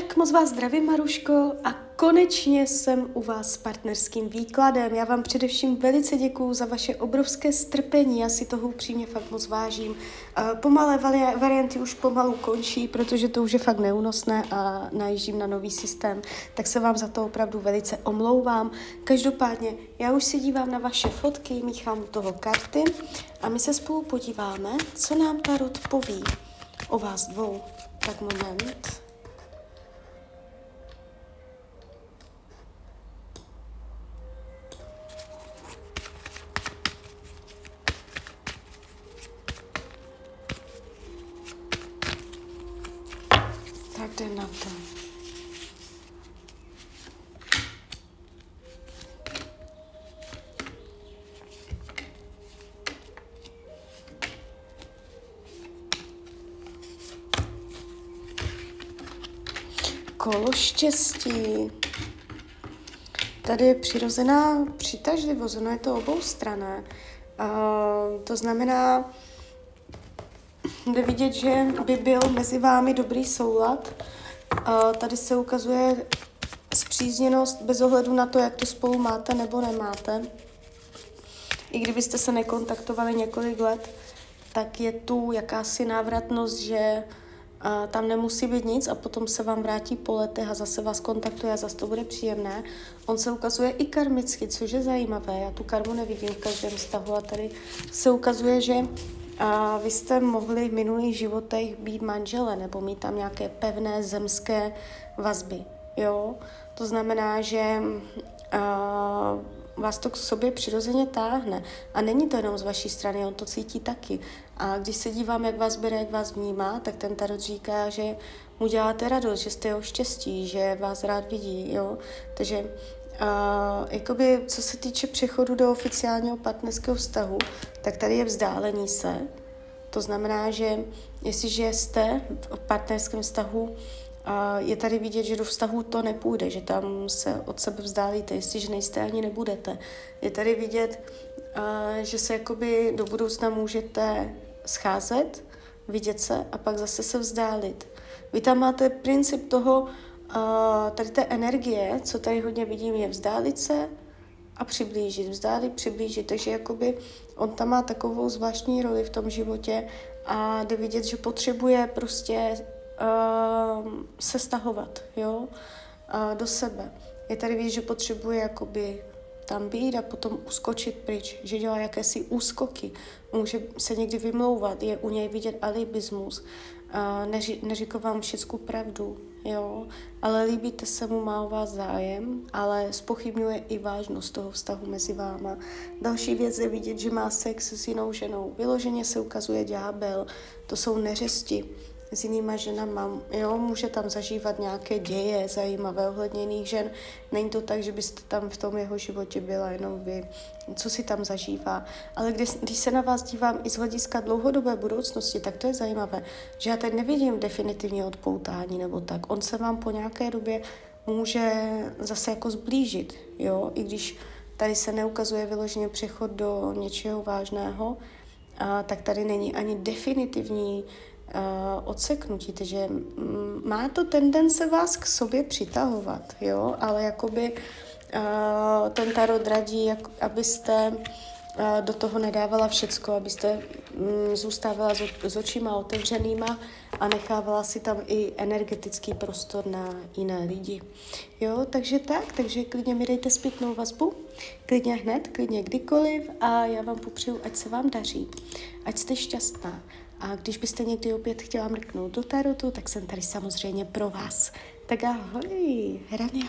Tak moc vás zdravím, Maruško, a konečně jsem u vás s partnerským výkladem. Já vám především velice děkuju za vaše obrovské strpení, já si toho upřímně fakt moc vážím. Pomalé varianty už pomalu končí, protože to už je fakt neúnosné a najíždím na nový systém, tak se vám za to opravdu velice omlouvám. Každopádně, já už se dívám na vaše fotky, míchám u toho karty a my se spolu podíváme, co nám Tarot poví o vás dvou. Tak moment. Tak jde na to. Kolo štěstí. Tady je přirozená přitažlivost, ono je to obou strané. Uh, to znamená, jde vidět, že by byl mezi vámi dobrý soulad. Uh, tady se ukazuje zpřízněnost bez ohledu na to, jak to spolu máte nebo nemáte. I kdybyste se nekontaktovali několik let, tak je tu jakási návratnost, že a tam nemusí být nic a potom se vám vrátí po letech a zase vás kontaktuje a zase to bude příjemné. On se ukazuje i karmicky, což je zajímavé. Já tu karmu nevidím v každém vztahu a tady se ukazuje, že a vy jste mohli v minulých životech být manžele nebo mít tam nějaké pevné zemské vazby. Jo? To znamená, že a, vás to k sobě přirozeně táhne. A není to jenom z vaší strany, on to cítí taky. A když se dívám, jak vás bere, jak vás vnímá, tak ten tarot říká, že mu děláte radost, že jste jeho štěstí, že vás rád vidí, jo. Takže uh, jakoby, co se týče přechodu do oficiálního partnerského vztahu, tak tady je vzdálení se. To znamená, že jestliže jste v partnerském vztahu, a je tady vidět, že do vztahu to nepůjde, že tam se od sebe vzdálíte, jestliže nejste ani nebudete. Je tady vidět, že se jakoby do budoucna můžete scházet, vidět se a pak zase se vzdálit. Vy tam máte princip toho, tady té energie, co tady hodně vidím, je vzdálit se a přiblížit, vzdálit, přiblížit. Takže jakoby on tam má takovou zvláštní roli v tom životě a jde vidět, že potřebuje prostě uh, se stahovat, jo, uh, do sebe. Je tady vidět, že potřebuje jakoby tam být a potom uskočit pryč, že dělá jakési úskoky, může se někdy vymlouvat, je u něj vidět alibismus, neři, neříká vám všechnu pravdu, jo, ale líbíte se mu, má o vás zájem, ale spochybňuje i vážnost toho vztahu mezi váma. Další věc je vidět, že má sex s jinou ženou. Vyloženě se ukazuje ďábel, to jsou neřesti, s jinýma ženama, jo, může tam zažívat nějaké děje zajímavé ohledně jiných žen. Není to tak, že byste tam v tom jeho životě byla jenom vy, co si tam zažívá. Ale když, když se na vás dívám i z hlediska dlouhodobé budoucnosti, tak to je zajímavé, že já teď nevidím definitivně odpoutání nebo tak. On se vám po nějaké době může zase jako zblížit, jo, i když tady se neukazuje vyloženě přechod do něčeho vážného, a, tak tady není ani definitivní odseknutí, takže mm, má to tendence vás k sobě přitahovat, jo, ale jakoby uh, ten tarot radí, jak, abyste uh, do toho nedávala všecko, abyste um, zůstávala s, s očima otevřenýma a nechávala si tam i energetický prostor na jiné lidi. Jo, takže tak, takže klidně mi dejte zpětnou vazbu, klidně hned, klidně kdykoliv a já vám popřeju, ať se vám daří, ať jste šťastná. A když byste někdy opět chtěla mrknout do tarotu, tak jsem tady samozřejmě pro vás. Tak ahoj, Hrania.